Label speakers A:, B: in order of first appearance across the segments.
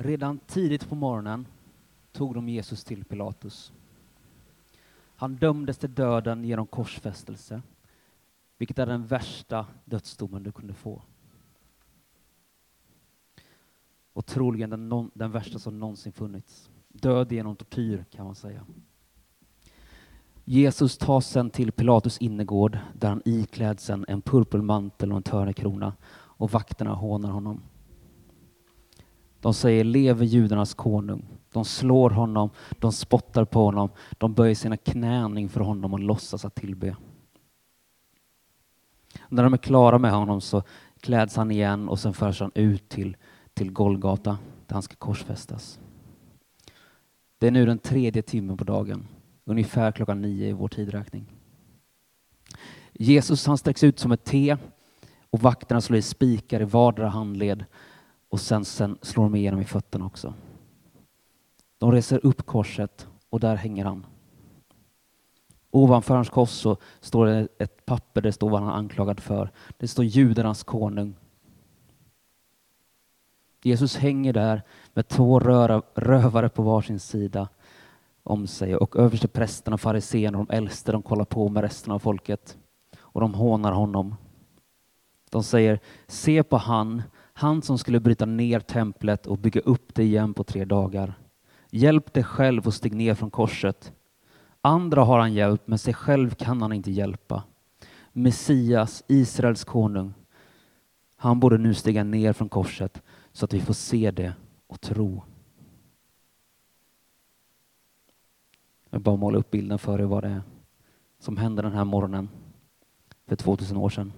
A: Redan tidigt på morgonen tog de Jesus till Pilatus. Han dömdes till döden genom korsfästelse, vilket är den värsta dödsdomen du kunde få. Och troligen den, non, den värsta som någonsin funnits. Död genom tortyr, kan man säga. Jesus tas sen till Pilatus innergård där han ikläds en purpurmantel och en törnekrona och vakterna hånar honom. De säger leve judarnas konung. De slår honom, de spottar på honom, de böjer sina knän inför honom och låtsas att tillbe. När de är klara med honom så kläds han igen och sen förs han ut till, till Golgata där han ska korsfästas. Det är nu den tredje timmen på dagen, ungefär klockan nio i vår tidräkning. Jesus han sträcks ut som ett T och vakterna slår i spikar i vardera handled och sen, sen slår de igenom i fötterna också. De reser upp korset och där hänger han. Ovanför hans kors så står det ett papper där det står vad han är anklagad för. Det står judarnas konung. Jesus hänger där med två rövare på varsin sida om sig och översteprästerna, fariséerna och de äldste de kollar på med resten av folket och de hånar honom. De säger, se på han, han som skulle bryta ner templet och bygga upp det igen på tre dagar. Hjälp dig själv och stig ner från korset. Andra har han hjälpt, men sig själv kan han inte hjälpa. Messias, Israels konung, han borde nu stiga ner från korset så att vi får se det och tro. Jag bara måla upp bilden för er vad det är som hände den här morgonen för 2000 år sedan.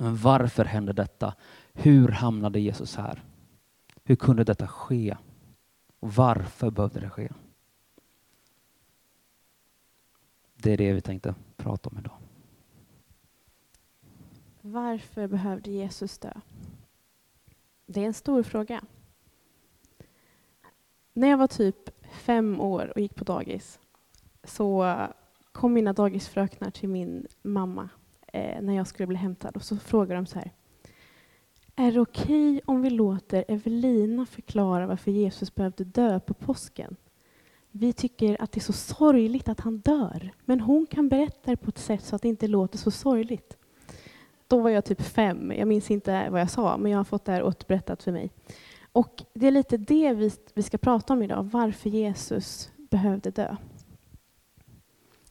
A: Men varför hände detta? Hur hamnade Jesus här? Hur kunde detta ske? Och varför behövde det ske? Det är det vi tänkte prata om idag.
B: Varför behövde Jesus dö? Det är en stor fråga. När jag var typ fem år och gick på dagis så kom mina dagisfröknar till min mamma eh, när jag skulle bli hämtad och så frågade de så här. Är det okej okay om vi låter Evelina förklara varför Jesus behövde dö på påsken? Vi tycker att det är så sorgligt att han dör, men hon kan berätta det på ett sätt så att det inte låter så sorgligt. Då var jag typ fem, jag minns inte vad jag sa, men jag har fått det här återberättat för mig. Och det är lite det vi, vi ska prata om idag, varför Jesus behövde dö.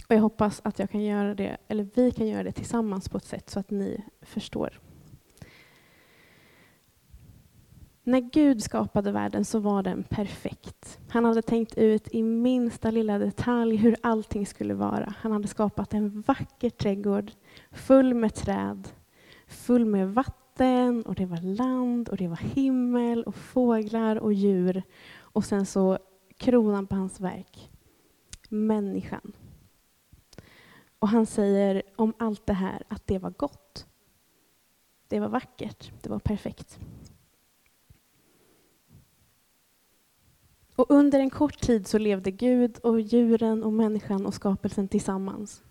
B: Och jag hoppas att jag kan göra det, eller vi kan göra det tillsammans på ett sätt så att ni förstår. När Gud skapade världen så var den perfekt. Han hade tänkt ut i minsta lilla detalj hur allting skulle vara. Han hade skapat en vacker trädgård full med träd, full med vatten och det var land och det var himmel och fåglar och djur. Och sen så kronan på hans verk, människan. Och han säger om allt det här att det var gott. Det var vackert, det var perfekt. Och under en kort tid så levde Gud och djuren och människan och skapelsen tillsammans.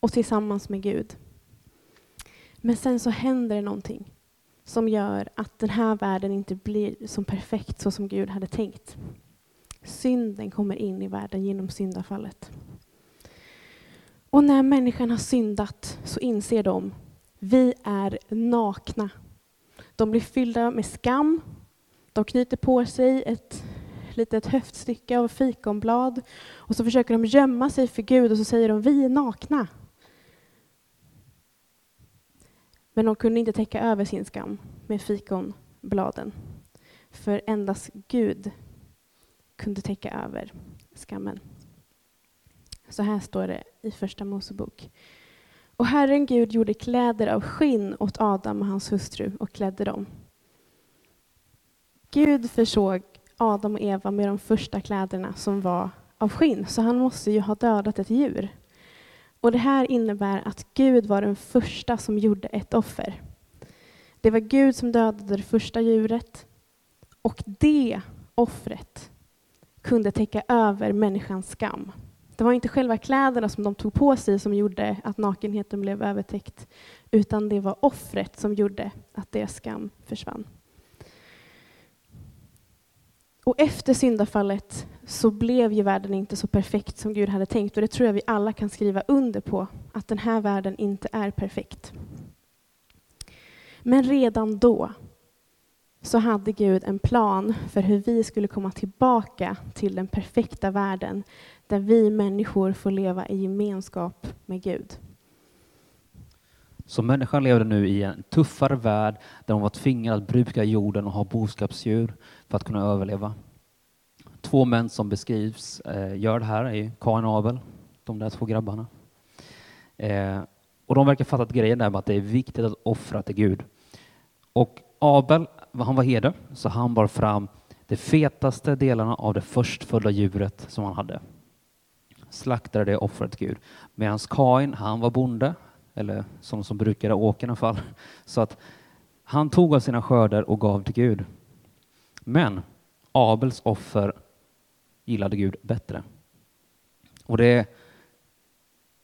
B: Och tillsammans med Gud. Men sen så händer det någonting som gör att den här världen inte blir som perfekt så som Gud hade tänkt. Synden kommer in i världen genom syndafallet. Och när människan har syndat så inser de, vi är nakna. De blir fyllda med skam. De knyter på sig ett litet höftstycke av fikonblad och så försöker de gömma sig för Gud och så säger de, vi är nakna. Men de kunde inte täcka över sin skam med fikonbladen. För endast Gud kunde täcka över skammen. Så här står det i Första Mosebok. Och Herren Gud gjorde kläder av skinn åt Adam och hans hustru och klädde dem. Gud försåg Adam och Eva med de första kläderna som var av skinn, så han måste ju ha dödat ett djur. Och Det här innebär att Gud var den första som gjorde ett offer. Det var Gud som dödade det första djuret och det offret kunde täcka över människans skam. Det var inte själva kläderna som de tog på sig som gjorde att nakenheten blev övertäckt, utan det var offret som gjorde att deras skam försvann och efter syndafallet så blev ju världen inte så perfekt som Gud hade tänkt. Och det tror jag vi alla kan skriva under på, att den här världen inte är perfekt. Men redan då så hade Gud en plan för hur vi skulle komma tillbaka till den perfekta världen där vi människor får leva i gemenskap med Gud.
A: Så människan levde nu i en tuffare värld där hon var tvingad att bruka jorden och ha boskapsdjur för att kunna överleva. Två män som beskrivs eh, gör det här är Kain och Abel, de där två grabbarna. Eh, och de verkar fattat grejen där med att det är viktigt att offra till Gud. Och Abel, han var herde, så han bar fram de fetaste delarna av det förstfödda djuret som han hade. Slaktade det offret till Gud. Medan Kain, han var bonde, eller som, som brukade åka i alla fall. Så att han tog av sina skördar och gav till Gud. Men Abels offer gillade Gud bättre. Och det,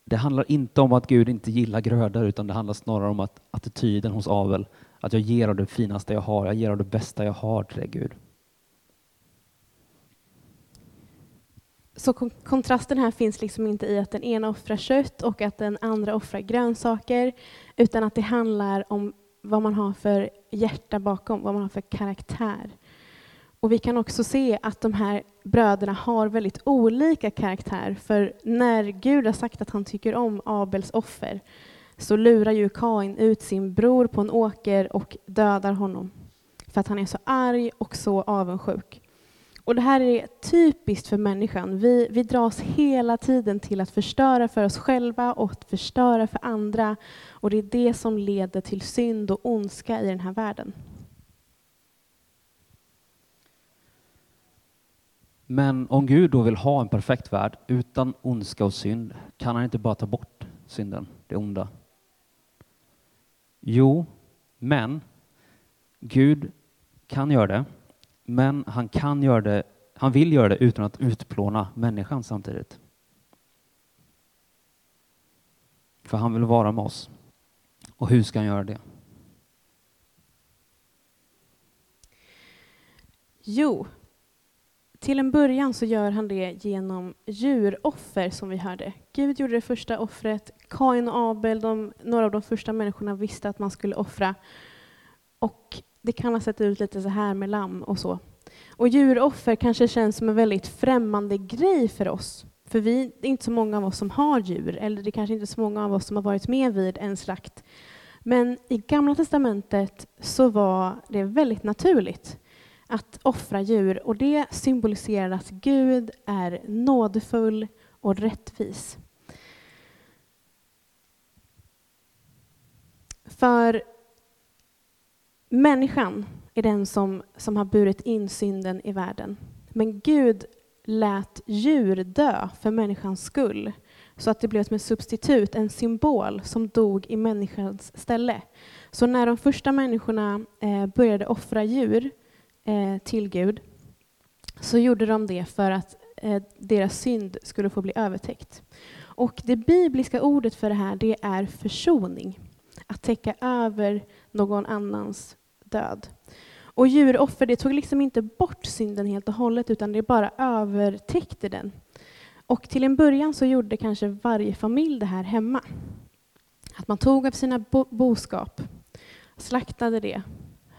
A: det handlar inte om att Gud inte gillar grödor, utan det handlar snarare om att attityden hos Abel, att jag ger av det finaste jag har, jag ger av det bästa jag har till dig Gud.
B: Så kontrasten här finns liksom inte i att den ena offrar kött och att den andra offrar grönsaker, utan att det handlar om vad man har för hjärta bakom, vad man har för karaktär. Och vi kan också se att de här bröderna har väldigt olika karaktär, för när Gud har sagt att han tycker om Abels offer, så lurar ju Kain ut sin bror på en åker och dödar honom, för att han är så arg och så avundsjuk. Och det här är typiskt för människan. Vi, vi dras hela tiden till att förstöra för oss själva och att förstöra för andra. Och det är det som leder till synd och ondska i den här världen.
A: Men om Gud då vill ha en perfekt värld utan ondska och synd, kan han inte bara ta bort synden, det onda? Jo, men Gud kan göra det men han kan göra det, han vill göra det utan att utplåna människan samtidigt. För han vill vara med oss. Och hur ska han göra det?
B: Jo, till en början så gör han det genom djuroffer som vi hörde. Gud gjorde det första offret. Kain och Abel, de, några av de första människorna visste att man skulle offra. Och det kan ha sett ut lite så här med lamm och så. Och djuroffer kanske känns som en väldigt främmande grej för oss. För vi, det är inte så många av oss som har djur, eller det är kanske inte är så många av oss som har varit med vid en slakt. Men i Gamla testamentet så var det väldigt naturligt att offra djur och det symboliserar att Gud är nådefull och rättvis. För Människan är den som, som har burit in synden i världen. Men Gud lät djur dö för människans skull så att det blev som ett substitut, en symbol som dog i människans ställe. Så när de första människorna eh, började offra djur eh, till Gud så gjorde de det för att eh, deras synd skulle få bli övertäckt. Och det bibliska ordet för det här det är försoning. Att täcka över någon annans död. Och djuroffer det tog liksom inte bort synden helt och hållet utan det bara övertäckte den. Och till en början så gjorde kanske varje familj det här hemma. Att man tog av sina bo boskap, slaktade det,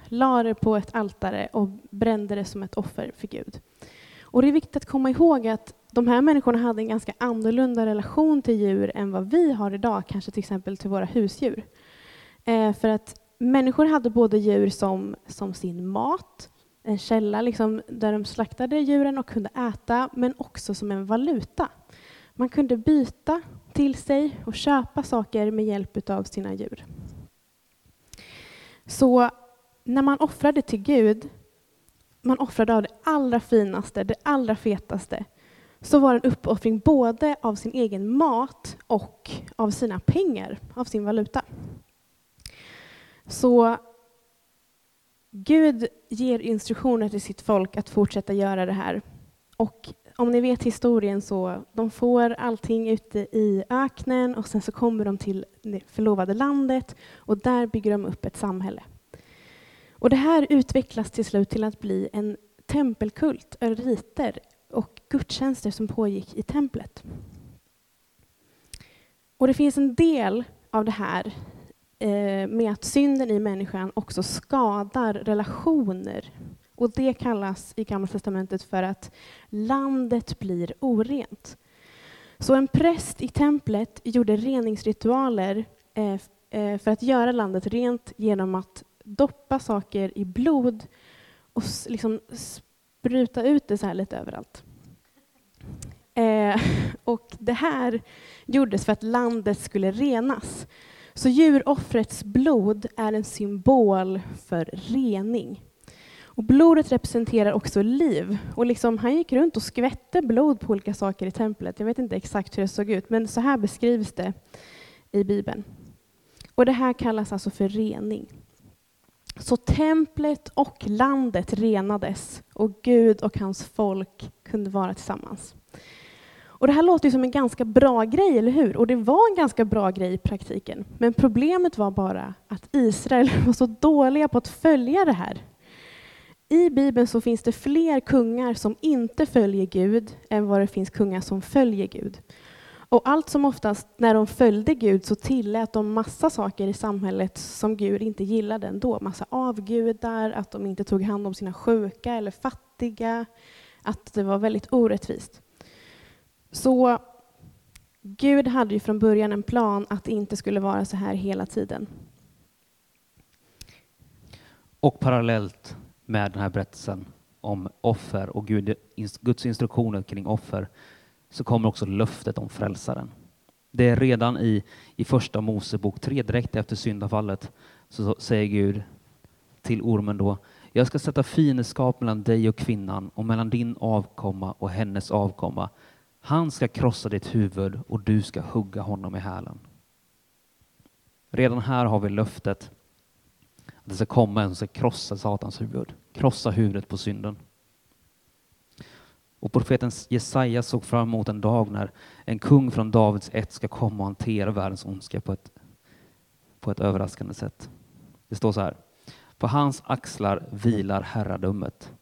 B: lade det på ett altare och brände det som ett offer för Gud. Och det är viktigt att komma ihåg att de här människorna hade en ganska annorlunda relation till djur än vad vi har idag, kanske till exempel till våra husdjur. Eh, för att människor hade både djur som, som sin mat, en källa liksom, där de slaktade djuren och kunde äta, men också som en valuta. Man kunde byta till sig och köpa saker med hjälp av sina djur. Så när man offrade till Gud, man offrade av det allra finaste, det allra fetaste, så var det en uppoffring både av sin egen mat och av sina pengar, av sin valuta. Så Gud ger instruktioner till sitt folk att fortsätta göra det här. Och om ni vet historien så de får allting ute i öknen och sen så kommer de till det förlovade landet och där bygger de upp ett samhälle. Och det här utvecklas till slut till att bli en tempelkult, riter och gudstjänster som pågick i templet. Och det finns en del av det här eh, med att synden i människan också skadar relationer. Och det kallas i Gamla testamentet för att landet blir orent. Så en präst i templet gjorde reningsritualer eh, eh för att göra landet rent genom att doppa saker i blod och liksom spruta ut det så här lite överallt. Eh, och det här gjordes för att landet skulle renas. Så djuroffrets blod är en symbol för rening. Och blodet representerar också liv. Och liksom, han gick runt och skvätte blod på olika saker i templet. Jag vet inte exakt hur det såg ut, men så här beskrivs det i Bibeln. Och det här kallas alltså för rening. Så templet och landet renades och Gud och hans folk kunde vara tillsammans. Och det här låter ju som en ganska bra grej, eller hur? Och det var en ganska bra grej i praktiken. Men problemet var bara att Israel var så dåliga på att följa det här. I Bibeln så finns det fler kungar som inte följer Gud än vad det finns kungar som följer Gud. Och allt som oftast när de följde Gud så tillät de massa saker i samhället som Gud inte gillade ändå. Massa avgudar, att de inte tog hand om sina sjuka eller fattiga, att det var väldigt orättvist. Så Gud hade ju från början en plan att det inte skulle vara så här hela tiden.
A: Och parallellt med den här berättelsen om offer och Guds instruktioner kring offer så kommer också löftet om frälsaren. Det är redan i, i första Mosebok 3, direkt efter syndafallet, så säger Gud till ormen då, jag ska sätta fiendskap mellan dig och kvinnan och mellan din avkomma och hennes avkomma. Han ska krossa ditt huvud och du ska hugga honom i hälen. Redan här har vi löftet att det ska komma en som ska krossa Satans huvud, krossa huvudet på synden. Och profeten Jesaja såg fram emot en dag när en kung från Davids ett ska komma och hantera världens ondska på ett, på ett överraskande sätt. Det står så här. På hans axlar vilar herradömet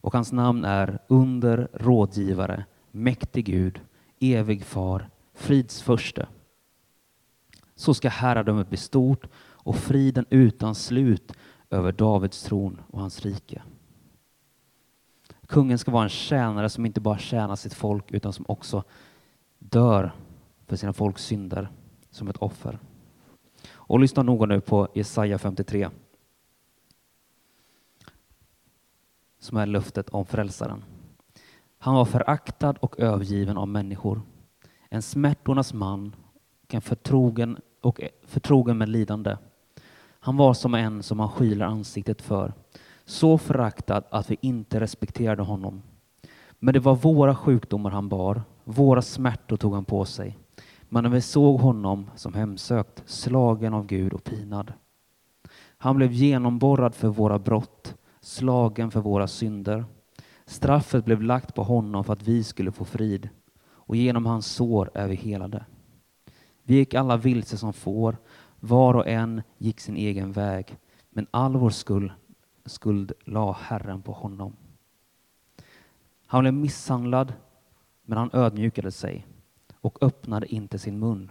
A: och hans namn är under, rådgivare, mäktig Gud, evig far, frids förste. Så ska herradömet bli stort och friden utan slut över Davids tron och hans rike. Kungen ska vara en tjänare som inte bara tjänar sitt folk utan som också dör för sina folks synder som ett offer. Och lyssna noga nu på Jesaja 53. Som är löftet om frälsaren. Han var föraktad och övergiven av människor. En smärtornas man förtrogen och förtrogen med lidande. Han var som en som man skyler ansiktet för så föraktad att vi inte respekterade honom. Men det var våra sjukdomar han bar, våra smärtor tog han på sig. Men när vi såg honom som hemsökt, slagen av Gud och pinad. Han blev genomborrad för våra brott, slagen för våra synder. Straffet blev lagt på honom för att vi skulle få frid, och genom hans sår är vi helade. Vi gick alla vilse som får, var och en gick sin egen väg, men all vår skuld, skuld la Herren på honom. Han blev misshandlad, men han ödmjukade sig och öppnade inte sin mun.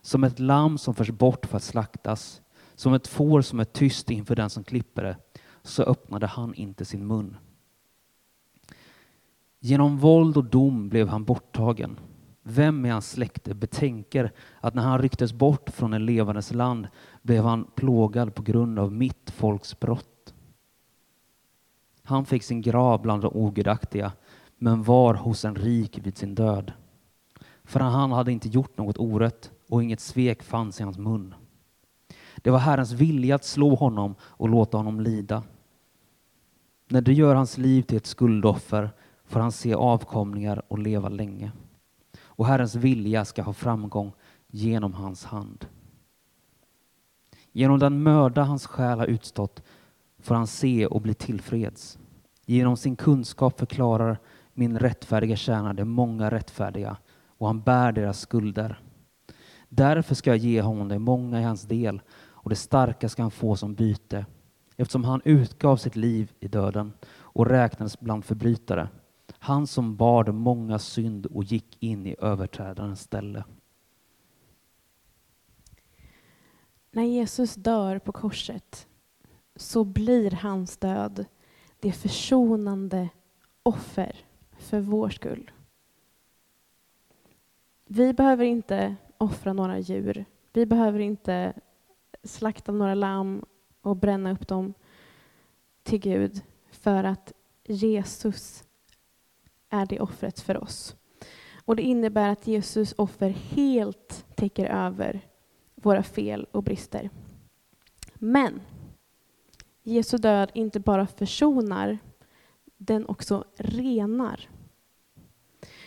A: Som ett lamm som förs bort för att slaktas, som ett får som är tyst inför den som klipper det, så öppnade han inte sin mun. Genom våld och dom blev han borttagen. Vem i hans släkte betänker att när han rycktes bort från en levandes land blev han plågad på grund av mitt folks brott. Han fick sin grav bland de ogudaktiga, men var hos en rik vid sin död. För han hade inte gjort något orätt och inget svek fanns i hans mun. Det var Herrens vilja att slå honom och låta honom lida. När du gör hans liv till ett skuldoffer får han se avkomlingar och leva länge. Och Herrens vilja ska ha framgång genom hans hand. Genom den möda hans själ har utstått får han se och bli tillfreds. Genom sin kunskap förklarar min rättfärdiga tjänare de många rättfärdiga och han bär deras skulder. Därför ska jag ge honom det många i hans del och det starka ska han få som byte eftersom han utgav sitt liv i döden och räknades bland förbrytare. Han som bar många synd och gick in i överträdarens ställe.
B: När Jesus dör på korset så blir hans död det försonande offer för vår skull. Vi behöver inte offra några djur. Vi behöver inte slakta några lamm och bränna upp dem till Gud för att Jesus är det offret för oss. Och Det innebär att Jesus offer helt täcker över våra fel och brister. Men Jesu död inte bara försonar, den också renar.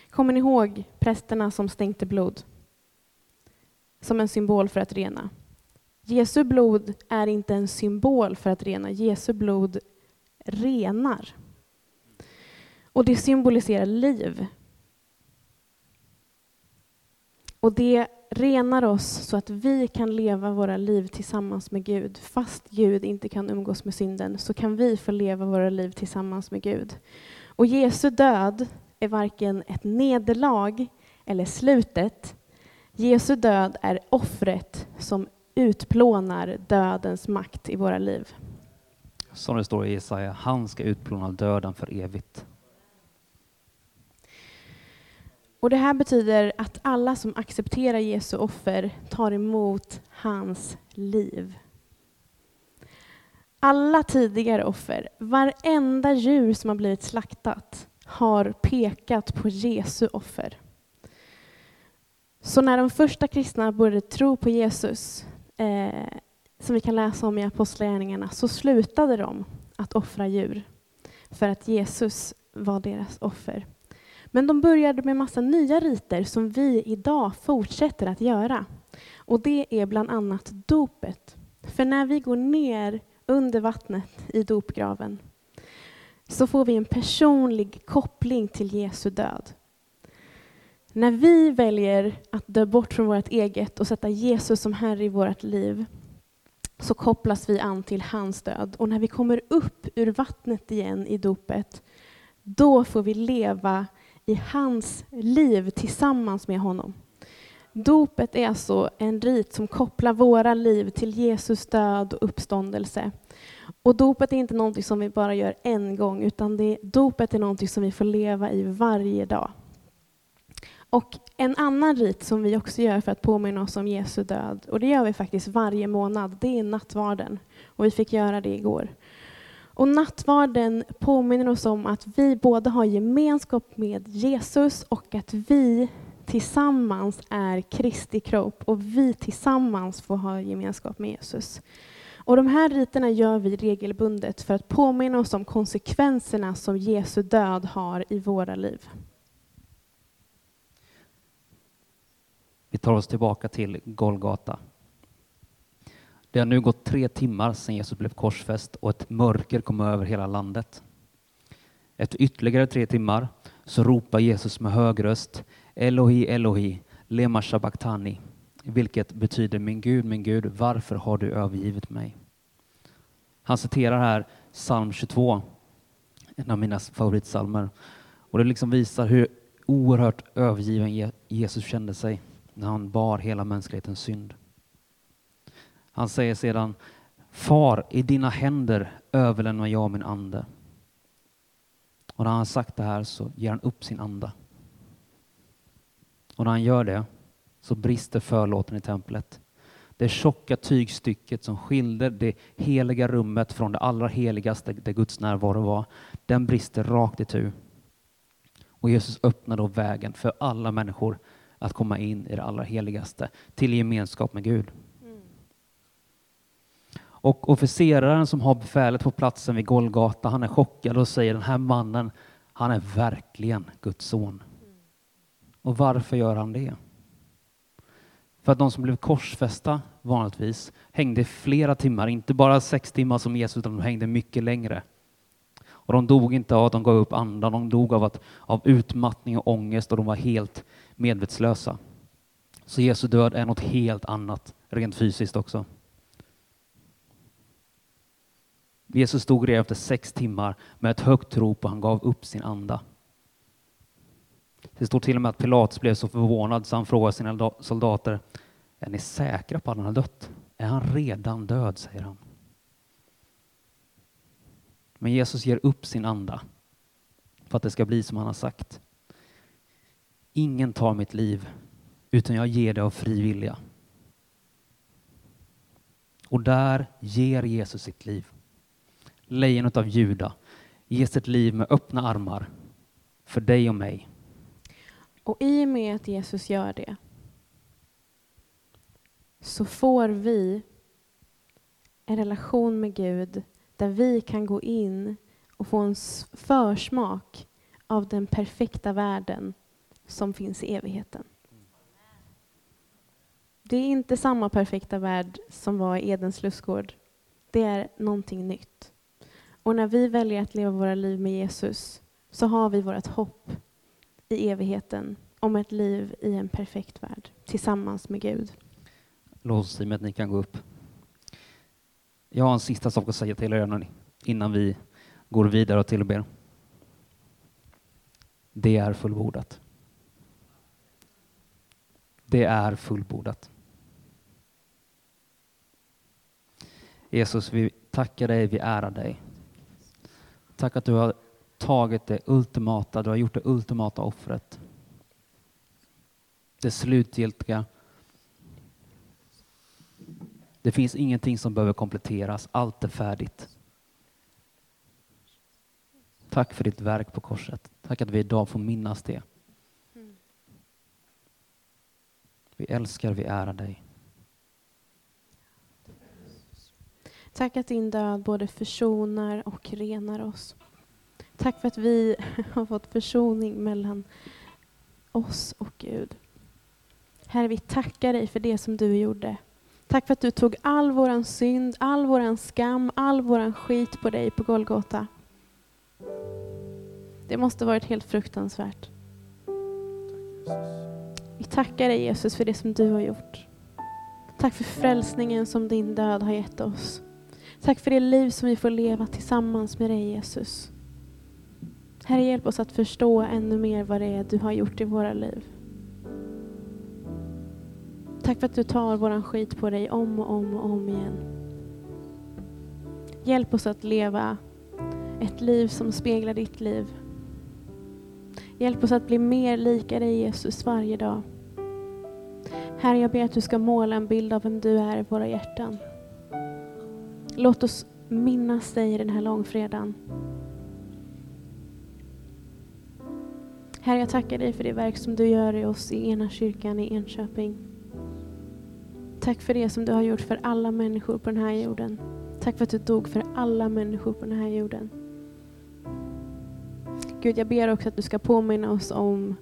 B: Kommer ni ihåg prästerna som stänkte blod? Som en symbol för att rena. Jesu blod är inte en symbol för att rena. Jesu blod renar. Och det symboliserar liv. Och det renar oss så att vi kan leva våra liv tillsammans med Gud. Fast Gud inte kan umgås med synden så kan vi få leva våra liv tillsammans med Gud. Och Jesu död är varken ett nederlag eller slutet. Jesu död är offret som utplånar dödens makt i våra liv.
A: Som det står i Jesaja, han ska utplåna döden för evigt.
B: Och Det här betyder att alla som accepterar Jesu offer tar emot hans liv. Alla tidigare offer, varenda djur som har blivit slaktat, har pekat på Jesu offer. Så när de första kristna började tro på Jesus, eh, som vi kan läsa om i Apostlagärningarna, så slutade de att offra djur för att Jesus var deras offer. Men de började med massa nya riter som vi idag fortsätter att göra. Och det är bland annat dopet. För när vi går ner under vattnet i dopgraven så får vi en personlig koppling till Jesu död. När vi väljer att dö bort från vårt eget och sätta Jesus som Herre i vårt liv så kopplas vi an till hans död. Och när vi kommer upp ur vattnet igen i dopet, då får vi leva i hans liv tillsammans med honom. Dopet är alltså en rit som kopplar våra liv till Jesus död och uppståndelse. Och dopet är inte någonting som vi bara gör en gång, utan det, dopet är någonting som vi får leva i varje dag. Och en annan rit som vi också gör för att påminna oss om Jesu död, och det gör vi faktiskt varje månad, det är nattvarden. Och vi fick göra det igår. Och nattvarden påminner oss om att vi både har gemenskap med Jesus och att vi tillsammans är Kristi kropp och vi tillsammans får ha gemenskap med Jesus. Och de här riterna gör vi regelbundet för att påminna oss om konsekvenserna som Jesu död har i våra liv.
A: Vi tar oss tillbaka till Golgata. Det har nu gått tre timmar sedan Jesus blev korsfäst och ett mörker kom över hela landet. Efter ytterligare tre timmar så ropar Jesus med hög röst Elohi, Elohi, lema sabachthani, vilket betyder min Gud, min Gud, varför har du övergivit mig? Han citerar här psalm 22, en av mina favoritsalmer. Och det liksom visar hur oerhört övergiven Jesus kände sig när han bar hela mänsklighetens synd. Han säger sedan, Far, i dina händer överlämnar jag min ande. Och när han har sagt det här så ger han upp sin ande. Och när han gör det så brister förlåten i templet. Det tjocka tygstycket som skilde det heliga rummet från det allra heligaste där Guds närvaro var, den brister rakt i tu. Och Jesus öppnar då vägen för alla människor att komma in i det allra heligaste, till gemenskap med Gud. Och officeraren som har befälet på platsen vid Golgata, han är chockad och säger den här mannen, han är verkligen Guds son. Och varför gör han det? För att de som blev korsfästa vanligtvis hängde flera timmar, inte bara sex timmar som Jesus, utan de hängde mycket längre. Och de dog inte av att de gav upp andan, de dog av, att, av utmattning och ångest och de var helt medvetslösa. Så Jesu död är något helt annat, rent fysiskt också. Jesus stod redan efter sex timmar med ett högt rop och han gav upp sin anda. Det står till och med att Pilatus blev så förvånad så han frågade sina soldater, är ni säkra på att han har dött? Är han redan död? säger han. Men Jesus ger upp sin anda för att det ska bli som han har sagt. Ingen tar mitt liv, utan jag ger det av fri vilja. Och där ger Jesus sitt liv. Lejonet av Juda ger sitt liv med öppna armar för dig och mig.
B: Och i och med att Jesus gör det så får vi en relation med Gud där vi kan gå in och få en försmak av den perfekta världen som finns i evigheten. Det är inte samma perfekta värld som var i Edens lustgård. Det är någonting nytt. Och när vi väljer att leva våra liv med Jesus så har vi vårt hopp i evigheten om ett liv i en perfekt värld tillsammans med Gud.
A: Lovsångsteamet, ni kan gå upp. Jag har en sista sak att säga till er innan vi går vidare och tillber. Det är fullbordat. Det är fullbordat. Jesus, vi tackar dig, vi ärar dig. Tack att du har tagit det ultimata, du har gjort det ultimata offret. Det slutgiltiga. Det finns ingenting som behöver kompletteras, allt är färdigt. Tack för ditt verk på korset. Tack att vi idag får minnas det. Vi älskar, vi ärar dig.
B: Tack att din död både försonar och renar oss. Tack för att vi har fått försoning mellan oss och Gud. Herre, vi tackar dig för det som du gjorde. Tack för att du tog all våran synd, all våran skam, all våran skit på dig på Golgata. Det måste varit helt fruktansvärt. Vi tackar dig Jesus för det som du har gjort. Tack för frälsningen som din död har gett oss. Tack för det liv som vi får leva tillsammans med dig Jesus. Herre, hjälp oss att förstå ännu mer vad det är du har gjort i våra liv. Tack för att du tar våran skit på dig om och om och om igen. Hjälp oss att leva ett liv som speglar ditt liv. Hjälp oss att bli mer lika dig Jesus varje dag. Herre, jag ber att du ska måla en bild av vem du är i våra hjärtan. Låt oss minnas dig den här långfredagen. Herre, jag tackar dig för det verk som du gör i oss i ena kyrkan i Enköping. Tack för det som du har gjort för alla människor på den här jorden. Tack för att du dog för alla människor på den här jorden. Gud, jag ber också att du ska påminna oss om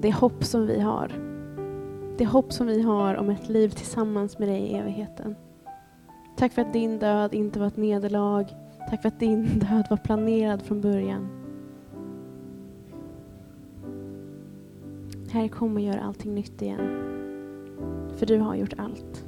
B: det hopp som vi har. Det hopp som vi har om ett liv tillsammans med dig i evigheten. Tack för att din död inte var ett nederlag. Tack för att din död var planerad från början. Herre, kom och gör allting nytt igen. För du har gjort allt.